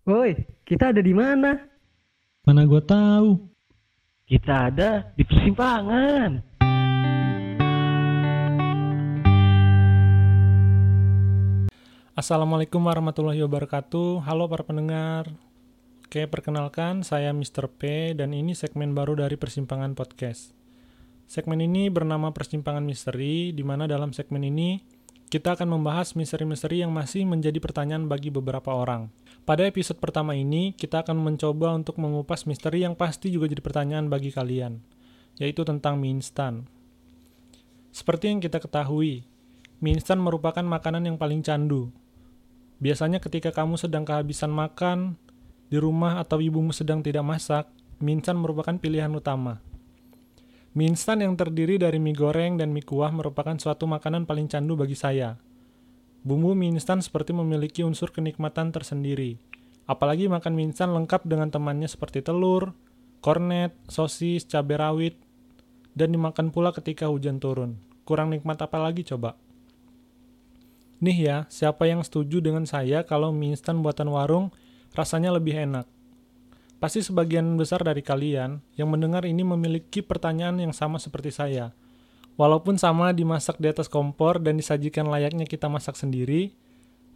Woi, kita ada di mana? Mana gua tahu. Kita ada di persimpangan. Assalamualaikum warahmatullahi wabarakatuh. Halo para pendengar. Oke, perkenalkan saya Mr. P dan ini segmen baru dari Persimpangan Podcast. Segmen ini bernama Persimpangan Misteri, di mana dalam segmen ini kita akan membahas misteri-misteri yang masih menjadi pertanyaan bagi beberapa orang. Pada episode pertama ini, kita akan mencoba untuk mengupas misteri yang pasti juga jadi pertanyaan bagi kalian, yaitu tentang mie instan. Seperti yang kita ketahui, mie instan merupakan makanan yang paling candu. Biasanya ketika kamu sedang kehabisan makan, di rumah atau ibumu sedang tidak masak, mie instan merupakan pilihan utama. Mie instan yang terdiri dari mie goreng dan mie kuah merupakan suatu makanan paling candu bagi saya. Bumbu mie instan seperti memiliki unsur kenikmatan tersendiri. Apalagi makan mie instan lengkap dengan temannya seperti telur, kornet, sosis, cabai rawit, dan dimakan pula ketika hujan turun. Kurang nikmat apa lagi coba? Nih ya, siapa yang setuju dengan saya kalau mie instan buatan warung rasanya lebih enak? Pasti sebagian besar dari kalian yang mendengar ini memiliki pertanyaan yang sama seperti saya. Walaupun sama dimasak di atas kompor dan disajikan layaknya kita masak sendiri,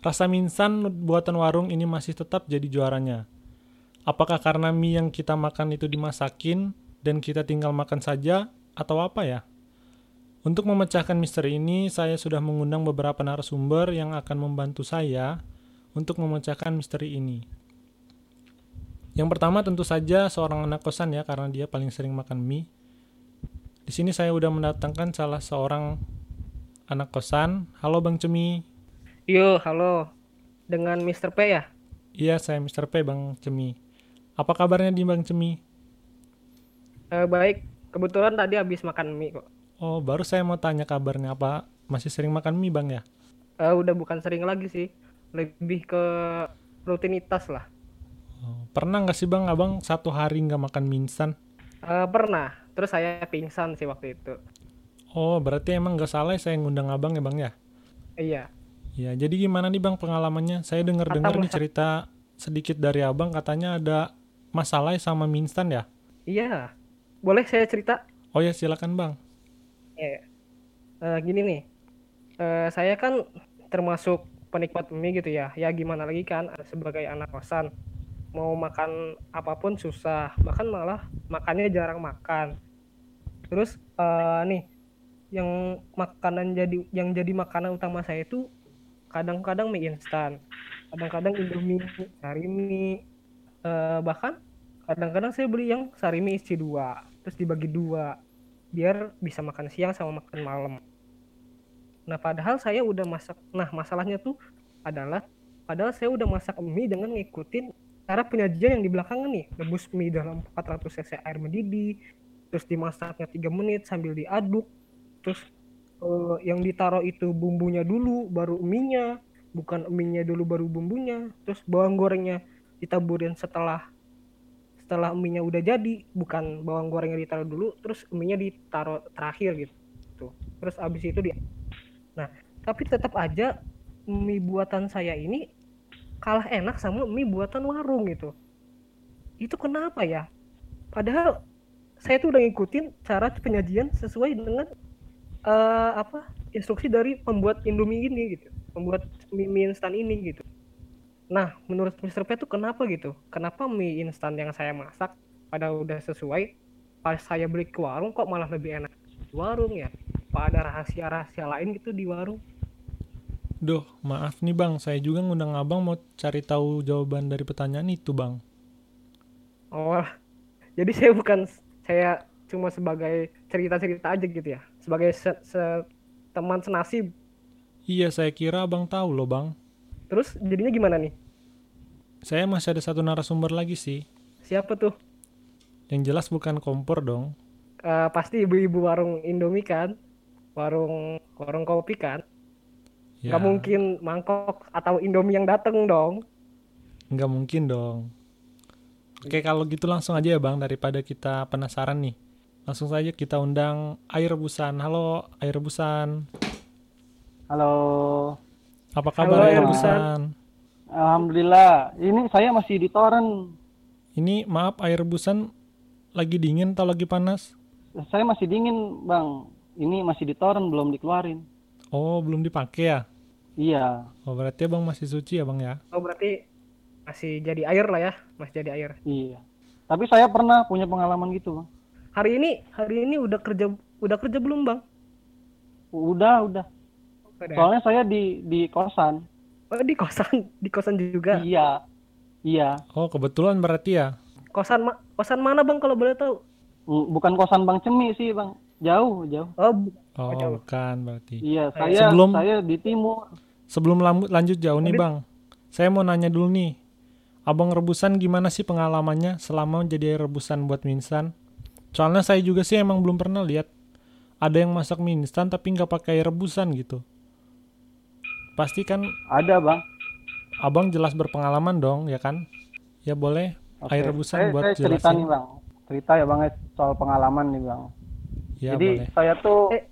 rasa mie instan buatan warung ini masih tetap jadi juaranya. Apakah karena mie yang kita makan itu dimasakin dan kita tinggal makan saja atau apa ya? Untuk memecahkan misteri ini, saya sudah mengundang beberapa narasumber yang akan membantu saya untuk memecahkan misteri ini. Yang pertama tentu saja seorang anak kosan ya karena dia paling sering makan mie. Di sini saya udah mendatangkan salah seorang anak kosan. Halo Bang Cemi. Yo, halo. Dengan Mr. P ya? Iya, saya Mr. P Bang Cemi. Apa kabarnya di Bang Cemi? Eh, baik. Kebetulan tadi habis makan mie kok. Oh, baru saya mau tanya kabarnya apa masih sering makan mie Bang ya? Eh, udah bukan sering lagi sih. Lebih ke rutinitas lah. Oh, pernah nggak sih bang abang satu hari nggak makan mie instan? Uh, pernah. Terus saya pingsan sih waktu itu. Oh berarti emang nggak salah saya ngundang abang ya bang ya? Iya. Ya jadi gimana nih bang pengalamannya? Saya dengar dengar nih cerita sedikit dari abang katanya ada masalah sama mie instan ya? Iya. Boleh saya cerita? Oh ya silakan bang. Iya. Uh, gini nih. Uh, saya kan termasuk penikmat mie gitu ya. Ya gimana lagi kan sebagai anak kosan mau makan apa pun susah. Bahkan malah makannya jarang makan. Terus uh, nih yang makanan jadi yang jadi makanan utama saya itu kadang-kadang mie instan. Kadang-kadang indomie sarimi uh, bahkan kadang-kadang saya beli yang sarimi isi dua terus dibagi dua biar bisa makan siang sama makan malam. Nah padahal saya udah masak nah masalahnya tuh adalah padahal saya udah masak mie dengan ngikutin cara penyajian yang di belakang nih rebus mie dalam 400 cc air mendidih terus dimasaknya 3 menit sambil diaduk terus uh, yang ditaruh itu bumbunya dulu baru mie bukan mie dulu baru bumbunya terus bawang gorengnya ditaburin setelah setelah mie udah jadi bukan bawang gorengnya ditaruh dulu terus mie ditaruh terakhir gitu terus abis itu dia nah tapi tetap aja mie buatan saya ini kalah enak sama mie buatan warung gitu. Itu kenapa ya? Padahal saya tuh udah ngikutin cara penyajian sesuai dengan uh, apa instruksi dari pembuat Indomie ini gitu pembuat mie, mie instan ini gitu. Nah menurut Mr. P tuh kenapa gitu? Kenapa mie instan yang saya masak pada udah sesuai pas saya beli ke warung kok malah lebih enak warung ya? Apa ada rahasia-rahasia lain gitu di warung Duh, maaf nih bang, saya juga ngundang abang mau cari tahu jawaban dari pertanyaan itu bang. Oh, jadi saya bukan saya cuma sebagai cerita-cerita aja gitu ya, sebagai se, se teman senasib. Iya, saya kira abang tahu loh bang. Terus jadinya gimana nih? Saya masih ada satu narasumber lagi sih. Siapa tuh? Yang jelas bukan kompor dong. Uh, pasti ibu-ibu warung Indomie kan, warung warung kopi kan. Ya. Gak mungkin mangkok atau Indomie yang dateng dong. Gak mungkin dong. Oke kalau gitu langsung aja ya bang daripada kita penasaran nih. Langsung saja kita undang air rebusan. Halo air rebusan. Halo. Apa kabar Halo, air rebusan? Alhamdulillah. Ini saya masih di toren. Ini maaf air rebusan lagi dingin atau lagi panas? Saya masih dingin, Bang. Ini masih di toren, belum dikeluarin. Oh, belum dipakai ya? Iya, Oh, berarti abang masih suci ya bang ya? Oh berarti masih jadi air lah ya, masih jadi air. iya. Tapi saya pernah punya pengalaman gitu, Bang. Hari ini, hari ini udah kerja, udah kerja belum bang? Udah, udah. Udah. Soalnya saya di di kosan. Oh di kosan, di kosan juga. Iya. Iya. Oh, kebetulan berarti ya? Kosan ma kosan mana bang kalau boleh tahu? Bukan kosan Bang Cemi sih, Bang. Jauh, jauh. Oh, Oh, jauh. bukan berarti. Iya, saya Sebelum- saya di timur. Sebelum lanjut jauh nih bang, saya mau nanya dulu nih. Abang rebusan gimana sih pengalamannya selama jadi rebusan buat mie instan? Soalnya saya juga sih emang belum pernah lihat ada yang masak mie instan tapi nggak pakai rebusan gitu. Pasti kan Ada, Bang. abang jelas berpengalaman dong, ya kan? Ya boleh Oke. air rebusan saya, buat saya cerita jelasin. nih, Bang. Cerita ya, Bang, ya, soal pengalaman nih, Bang. Ya Jadi boleh. saya tuh Eh.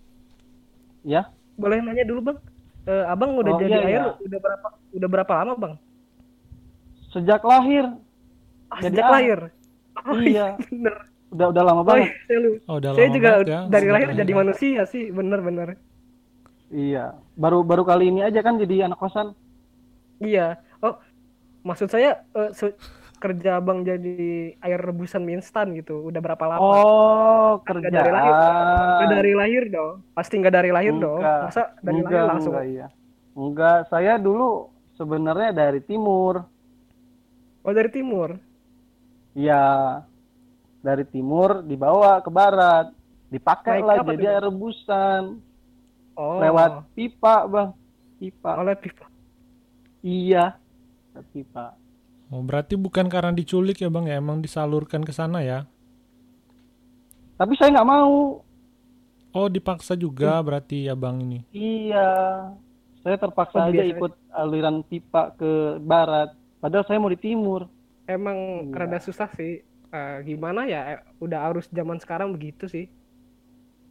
ya, boleh nanya dulu bang? Eh, abang udah Oh, jadi iya, air iya. udah berapa udah berapa lama bang? sejak lahir. Ah, Jadi sejak ah, lahir. Oh, iya. bener. Udah udah lama Oh, banget. iya, saya, lu- Oh, udah saya lama juga banget ya, dari lahir lahir jadi manusia sih, bener-bener. Iya. Baru baru kali ini aja kan jadi anak kosan. Iya. Oh, maksud saya eh, se- kerja abang jadi air rebusan mie instan gitu. Udah berapa lama? Oh, Kan nggak dari lahir. Nggak dari lahir dong. Pasti nggak dari lahir dong. Enggak. Masa dari enggak, lahir langsung? Enggak, iya. Enggak, saya dulu sebenarnya dari timur. Oh, dari timur. Iya. Dari timur dibawa ke barat. Dipakai Naik lah jadi air rebusan. Oh. Lewat pipa, Bang. Pipa. oleh pipa. Iya. Lewat Pipa. Oh, berarti bukan karena diculik ya bang ya, emang disalurkan ke sana ya? Tapi saya nggak mau. Oh, dipaksa juga berarti ya bang ini. Iya. Saya Oh, terpaksa aja biasanya- ikut aliran pipa ke barat. Padahal saya mau di timur. Emang Iya. rada susah sih. Eh, gimana ya? eh, Udah arus zaman sekarang begitu sih.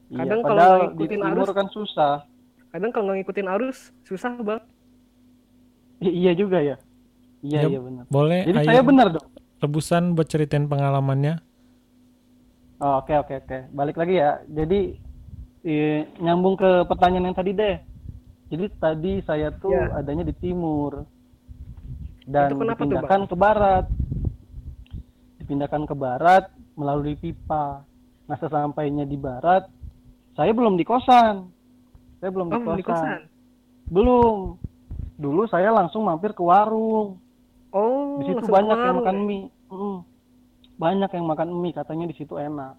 Kadang iya, kalau padahal nggak di ikutin timur arus- kan susah. Kadang kalau nggak ngikutin arus susah bang. I- iya juga ya. Iya, Ya, iya benar. Boleh Jadi saya benar dong. rebusan buat ceritain pengalamannya. Oh, Oke, oke, oke. Balik lagi ya. Jadi eh, nyambung ke pertanyaan yang tadi deh. Jadi tadi saya tuh Ya. adanya di timur dan Itu kenapa tuh, dipindahkan ke barat. Dipindahkan ke barat melalui pipa. Nah, sesampainya di barat, saya belum di kosan. Saya belum di Oh, kosan. di kosan. Belum. Dulu saya langsung mampir ke warung. Di situ banyak yang makan mie. Mm. Banyak yang makan mie, katanya di situ enak.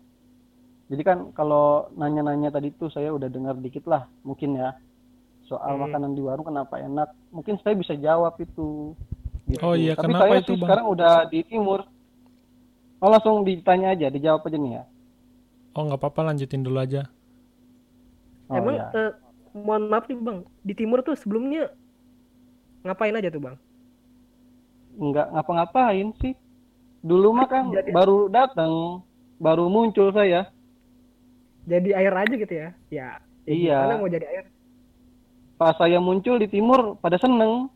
Jadi kan kalau nanya-nanya tadi tuh saya udah dengar dikit lah, mungkin ya. Soal Hmm. makanan di warung kenapa enak? Mungkin saya bisa jawab itu. Gitu. Oh iya, Tapi kenapa saya itu, sih Bang? sekarang udah di timur. Oh langsung ditanya aja, dijawab aja nih ya. Oh nggak apa-apa lanjutin dulu aja. Oh Emang ya. eh, mohon maaf nih bang, di timur tuh sebelumnya ngapain aja tuh bang? Nggak ngapa-ngapain sih. Dulu mah kan Jadi- baru datang, baru muncul saya. Jadi air aja gitu ya? Ya. ya Iya. Mau jadi air? Pas saya muncul di timur pada seneng.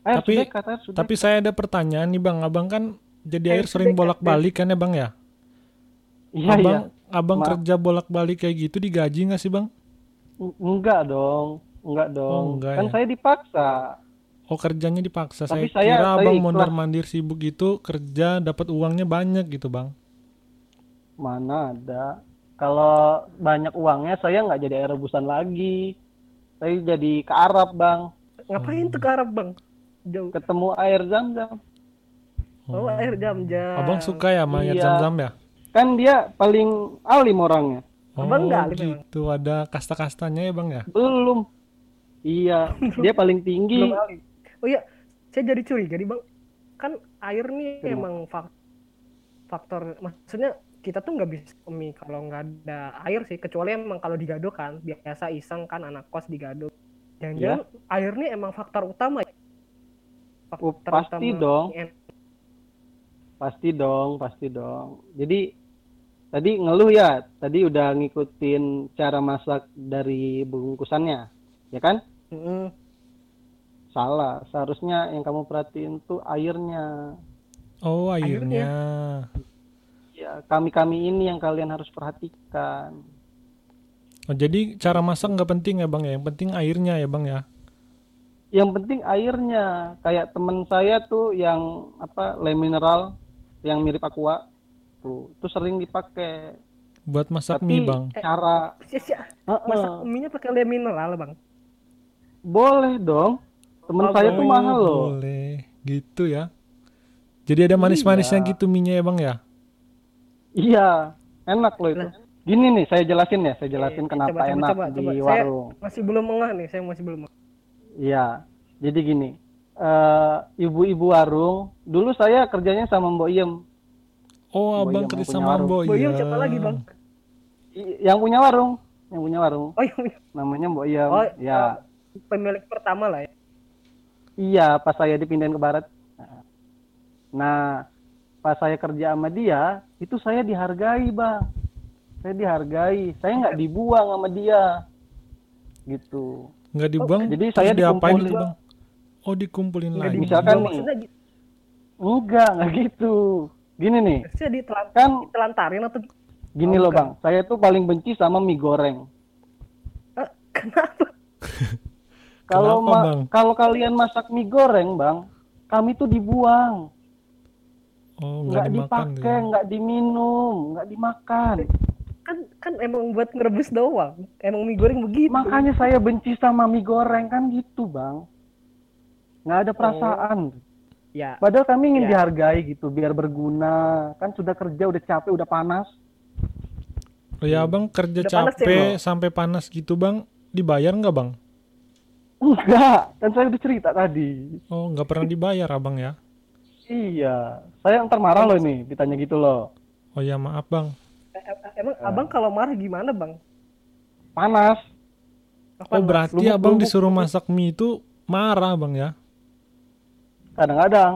Air Tapi- sudah, kata sudah. Tapi saya ada pertanyaan nih bang, abang kan jadi Eh, air sering bolak-balik kan ya bang ya? Iya, abang iya. abang Ma- kerja bolak-balik kayak gitu digaji nggak sih bang? Eng- Enggak dong, enggak dong. Oh, enggak kan ya. saya dipaksa. Oh kerjanya dipaksa. Tapi saya saya- kira saya abang ikhlas. mondar mandir sibuk gitu kerja dapat uangnya banyak gitu bang. Mana ada. Kalau banyak uangnya saya nggak jadi air rebusan lagi. Saya jadi ke Arab, Bang. Ngapain Hmm. tuh ke Arab bang? Jauh. Ketemu air zam-zam. Oh, air jam-jam. Abang suka ya sama air Iya. zam-zam ya? Kan dia paling alim orangnya. Oh Abang nggak alim memang? gitu, ada kasta-kastanya ya bang ya? Belum. Iya, dia paling tinggi. Belum alim. Oh iya, saya jadi curiga nih bang. Kan air nih Kenapa? emang fak- faktor, maksudnya kita tuh nggak bisa mie kalau nggak ada air sih. Kecuali emang kalau digado kan, biasa iseng kan anak kos digado. Jangan-jangan air nih emang faktor utama ya? Oh, pasti dong. en- Pasti dong, pasti dong. Jadi tadi ngeluh ya, tadi udah ngikutin cara masak dari bungkusannya, ya kan? Mm-mm. Salah. Seharusnya yang kamu perhatiin tuh airnya. Oh, airnya. Ya, kami-kami ini yang kalian harus perhatikan. Oh, jadi cara masak nggak penting ya bang ya, yang penting airnya ya bang ya. Yang penting airnya. Kayak temen saya tuh yang apa le mineral yang mirip aqua tuh, itu sering dipakai. Buat masak Tapi mie bang. cara Si- si- Heeh. masak mie pakai le mineral bang boleh dong. Temen Oh, saya tuh mahal loh. Boleh, gitu ya. Jadi ada manis-manisnya Iya. gitu minyak ya bang ya. Iya, enak loh itu. Gini nih, saya jelasin ya, saya jelasin Eh, kenapa coba, coba, enak coba, di coba. Saya- warung. masih belum mengah nih saya masih belum mengah. Iya, jadi gini, eh, ibu-ibu warung, dulu saya kerjanya sama Mbok Iem. Oh, Mbok abang Iem kerja sama warung. Mbok Boyem Iem. siapa lagi bang I- yang punya warung, yang punya warung, oh iya namanya Mbok Iem. oh ya, pemilik pertama lah ya iya, pas saya dipindahin ke barat. Nah, pas saya kerja sama dia, itu saya dihargai, bang. Saya dihargai, saya nggak dibuang sama dia, gitu. Nggak dibuang, jadi terus saya diapain dikumpulin. tuh bang? Oh, dikumpulin lagi. Misalkan Oh, nih. Enggak, enggak gitu. Gini nih, maksudnya ditelan kan ditelantarin atau gini Oh, loh bang, saya tuh paling benci sama mie goreng. Eh, kenapa Kalau ma- Bang? kalau kalian masak mie goreng bang, kami tuh dibuang, Oh, nggak gitu dipakai, ya. nggak diminum, nggak dimakan. kan kan emang buat ngerebus doang emang mie goreng begitu Makanya saya benci sama mie goreng kan gitu bang. Nggak Oh. ada perasaan. ya Padahal kami ingin Ya. dihargai gitu, biar berguna. Kan sudah kerja, udah capek, udah panas. Oh ya abang kerja Udah panas ya, capek Bang? sampai panas gitu bang, dibayar nggak bang? Enggak, kan saya udah cerita tadi. Oh, nggak pernah dibayar abang ya? Iya, saya ntar marah loh ini, ditanya gitu loh. Oh ya maaf bang. Eh, eh, emang abang kalau marah gimana bang Panas. Kapan, Oh berarti Lumuk, abang lumuk, disuruh lumuk. masak mie itu marah bang ya? Kadang-kadang.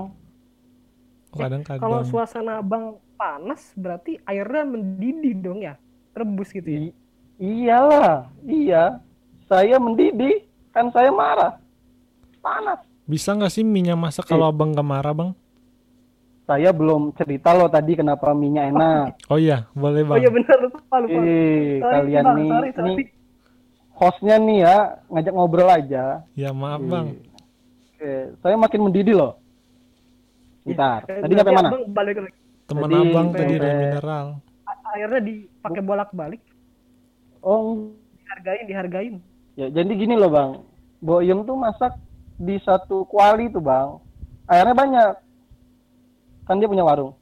kalau Kadang-kadang. suasana abang panas berarti airnya mendidih dong ya rebus gitu ya I- iyalah, iya. Saya mendidih, kan saya marah. Panas. Bisa nggak sih minyak masak kalau abang nggak marah bang? Saya belum cerita loh tadi kenapa minyak enak. Oh iya, boleh oh bang. iya benar lupa lupa Eh, Sorry, kalian Bang, nih, sorry, sorry. nih hostnya nih ya, ngajak ngobrol aja. Ya maaf Eh, bang. Oke, saya makin mendidih loh. Bentar, Eh, tadi nyampe mana? abang balik lagi Teman Jadi, abang tadi dari mineral. A- airnya dipakai bolak balik Oh, dihargain dihargain ya jadi gini loh bang. Boyem tuh masak di satu kuali tuh bang. Airnya banyak. Kan dia punya warung.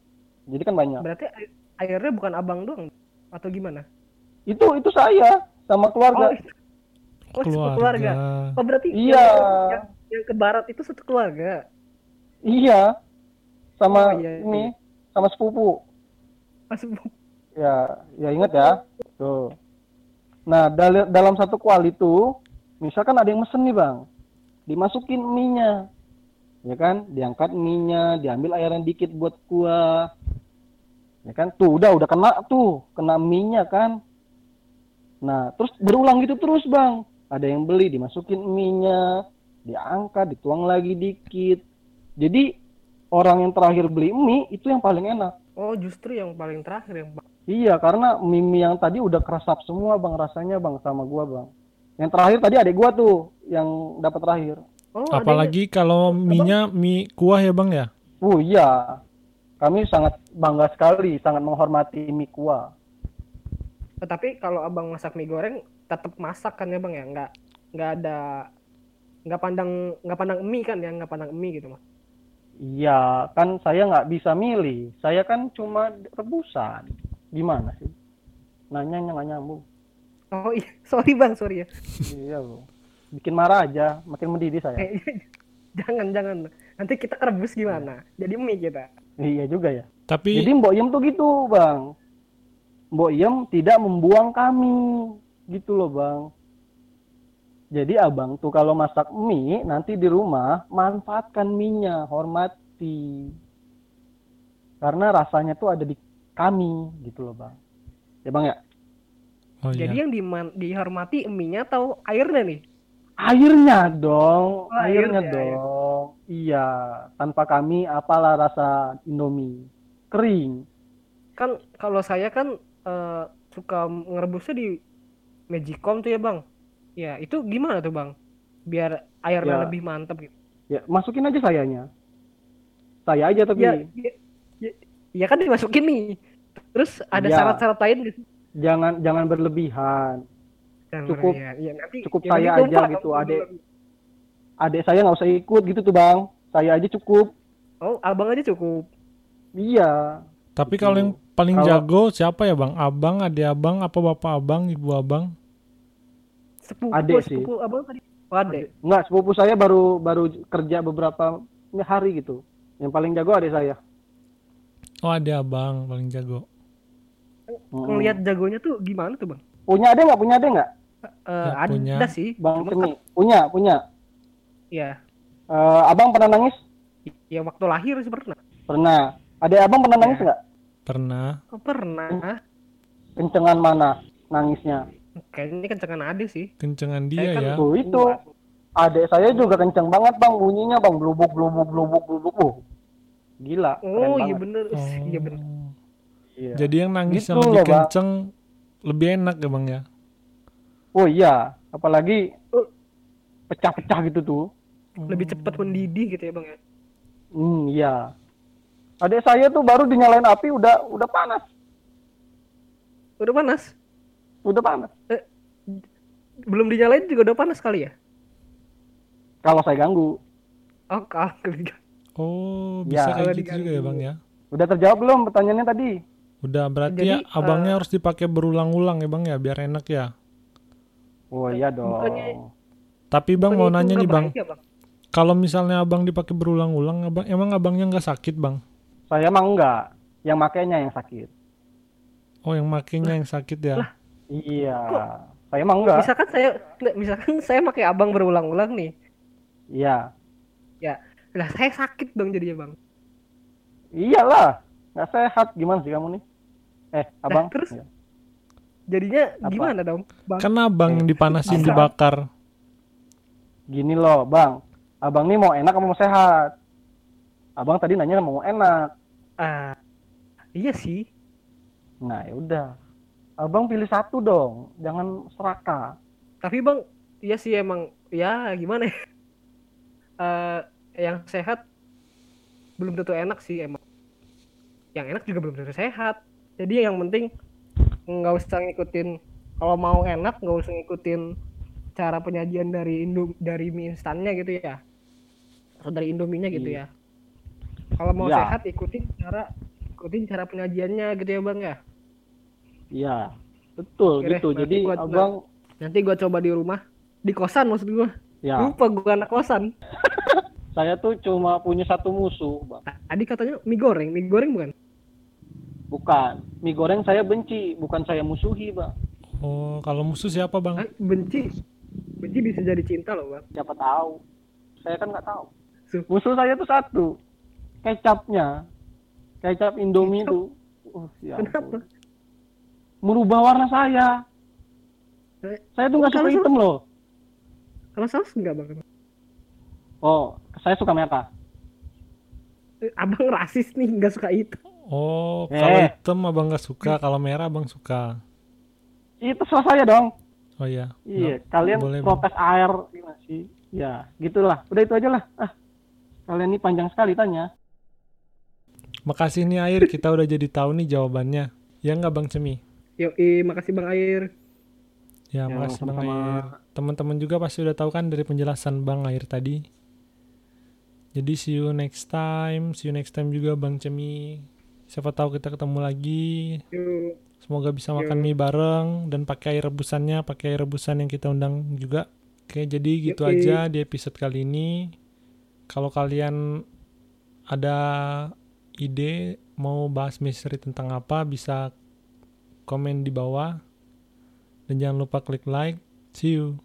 Jadi kan banyak. berarti air- airnya bukan abang doang atau gimana Itu itu saya sama oh keluarga. itu oh satu keluarga oh berarti Iya. yang, yang, yang ke barat itu satu keluarga Iya. Sama Oh, iya, ini, sama sepupu. masuk Ya, ya ingat ya. Tuh. Nah, dal- dalam satu kuali itu, misalkan ada yang mesen nih, Bang. Dimasukin mie-nya. Ya kan? Diangkat mie-nya, diambil airnya dikit buat kuah. Ya kan? Tuh, udah udah kena tuh, kena mie-nya kan. Nah, terus berulang gitu terus, Bang. Ada yang beli, dimasukin mie-nya, diangkat, dituang lagi dikit. Jadi, orang yang terakhir beli mie itu yang paling enak. oh justru yang paling terakhir yang Iya, karena mie yang tadi udah keresap semua bang rasanya bang sama gua bang. Yang terakhir tadi adik gua tuh yang dapat terakhir. oh Apalagi kalau mie-nya mie kuah ya bang ya? Oh iya, kami sangat bangga sekali, sangat menghormati mie kuah. yang- tapi kalau abang masak mie goreng tetap masak kan ya bang ya nggak nggak ada nggak pandang nggak pandang mie kan ya nggak pandang mie gitu mas Iya, kan saya nggak bisa milih. Saya kan cuma rebusan. Gimana sih? Nanyanya nggak nyambung. oh iya sorry bang sorry ya iya bro. Bikin marah aja, makin mendidih saya. Eh, jangan jangan nanti kita kerebus gimana jadi mie kita Iya juga ya. Tapi Jadi Mbok Yem tuh gitu, Bang. Mbok Yem tidak membuang kami. Gitu loh, Bang. Jadi abang tuh kalau masak mie nanti di rumah manfaatkan mie-nya, hormati. Karena rasanya tuh ada di kami gitu loh, Bang. Ya, Bang ya. oh iya. jadi yang diman- dihormati mie-nya atau airnya nih Airnya dong, Oh, airnya airnya, dong. Iya, tanpa kami apalah rasa Indomie? Kering. Kan kalau saya kan eh, suka ngerebusnya di Magicom tuh ya bang. Ya itu gimana tuh bang? Biar airnya Ya. lebih mantap gitu. Ya, masukin aja sayanya. Saya aja tapi Ya, ya, ya, ya kan dimasukin nih. Terus ada Ya. syarat-syarat lain gitu. jangan jangan berlebihan. Jangan Cukup-. Ya, nanti, cukup ya, saya nanti aja gitu, adek. Adik saya nggak usah ikut gitu tuh bang. Saya aja cukup. Oh abang aja cukup. Iya. Tapi Gitu. kalau yang paling Kalau- jago siapa ya bang? Abang, adik abang, apa bapak abang, ibu abang? Sepupu, Adek sih. sepupu abang tadi. Oh, adek. Nggak, sepupu saya baru baru kerja beberapa hari gitu. Yang paling jago adik saya. Oh adik abang paling jago. Ngelihat jagonya tuh gimana tuh bang? Punya adik nggak? Punya adik nggak? Eh, Ya, ada punya. sih. Bang. Punya, punya. kan- Ya, Eh, abang pernah nangis? ya waktu lahir sih pernah. Pernah. Adik abang pernah nangis Ya. nggak? Pernah. Oh, pernah. Kencengan mana nangisnya? Kayaknya ini kencengan adek sih. Kencengan dia kan ya. Tuh itu. Adik saya juga kenceng banget bang bunyinya bang blubuk blubuk blubuk blubuk. Uh, gila. keren Oh iya banget. bener. Oh. Iya bener. Iya. Jadi yang nangis Gitu yang lebih loh, Bang. kenceng lebih enak ya bang ya. Oh iya. Apalagi uh, pecah-pecah gitu tuh. Lebih cepat mendidih gitu ya bang ya. Hmm iya. Adik saya tuh baru dinyalain api udah udah panas. Udah panas. Udah panas. Belum dinyalain juga udah panas kali ya. Kalau saya ganggu. Oh kali. Oh Ya. bisa kayak Kalau gitu juga ya bang ya. Udah terjawab belum pertanyaannya tadi? Udah berarti Jadi, ya abangnya eh, harus dipakai berulang-ulang ya bang ya biar enak ya. Oh iya dong. Bukannya- Tapi bang mau nanya nih nggak bang, bahaya, bang. kalau misalnya abang dipakai berulang-ulang, abang emang abangnya nggak sakit bang? Saya mah enggak. Yang makainya yang sakit. Oh yang makainya yang sakit ya? Iya. Saya mah enggak. Misalkan saya, nggak, misalkan saya pakai abang berulang-ulang nih. Iya. Lah saya sakit dong jadinya bang. Iyalah. Nggak sehat. Gimana sih kamu nih? Eh, abang. terus? Iya. Jadinya Apa? gimana dong bang? Kan abang yang dipanasin dibakar. Gini loh, bang. Abang nih mau enak apa mau sehat? Abang tadi nanya mau enak. Ah, iya sih. Nah, ya udah. Abang pilih satu dong. Jangan serakah. Tapi bang, iya sih emang ya gimana ya? Eh, yang sehat belum tentu enak sih emang. Yang enak juga belum tentu sehat. Jadi yang penting nggak usah ngikutin kalau mau enak nggak usah ngikutin cara penyajian dari Indo dari mie instannya gitu ya. Atau dari Indominya gitu Iya. ya. Kalau mau Iya. sehat ikutin cara ikutin cara penyajiannya gitu ya bang ya. Iya. Betul Oke gitu. Jadi gua- abang Nanti gua coba di rumah di kosan maksud gua. ya, Lupa gua anak kosan. saya tuh cuma punya satu musuh, Bang. Tadi katanya mie goreng, mie goreng bukan? Bukan. Mie goreng saya benci, bukan saya musuhi, Bang. Oh kalau musuh siapa bang? Hah? benci. Benci bisa jadi cinta loh, Bang. Siapa tahu. Saya kan nggak tahu. Su- Musuh saya tuh satu. Kecapnya. Kecap Indomie Kecap? tuh. Uh, ya Kenapa? Merubah warna saya. Saya tuh nggak suka hitam loh. Kalau saus enggak, Bang? Oh, saya suka merah. Eh, Abang rasis nih, enggak suka itu. Oh Eh. kalau hitam abang nggak suka, kalau merah abang suka. Itu salah saya dong. Oh iya. Iya, Nggak- kalian boleh, Bang. protes air gimana sih? Ya, gitulah. Udah itu aja lah. Ah, kalian ini panjang sekali tanya. Makasih nih air kita udah jadi tahu nih jawabannya. Ya nggak bang Cemi? Yuk, makasih Bang Air. Ya, Ya, makasih Bang sama-sama. Air. Teman-teman juga pasti udah tahu kan dari penjelasan Bang Air tadi. Jadi see you next time, see you next time juga Bang Cemi. Siapa tahu kita ketemu lagi. Semoga bisa makan mie bareng dan pakai air rebusannya, pakai air rebusan yang kita undang juga. Oke, jadi gitu Yoi. aja di episode kali ini. Kalau kalian ada ide mau bahas misteri tentang apa, bisa komen di bawah. Dan jangan lupa klik like. See you.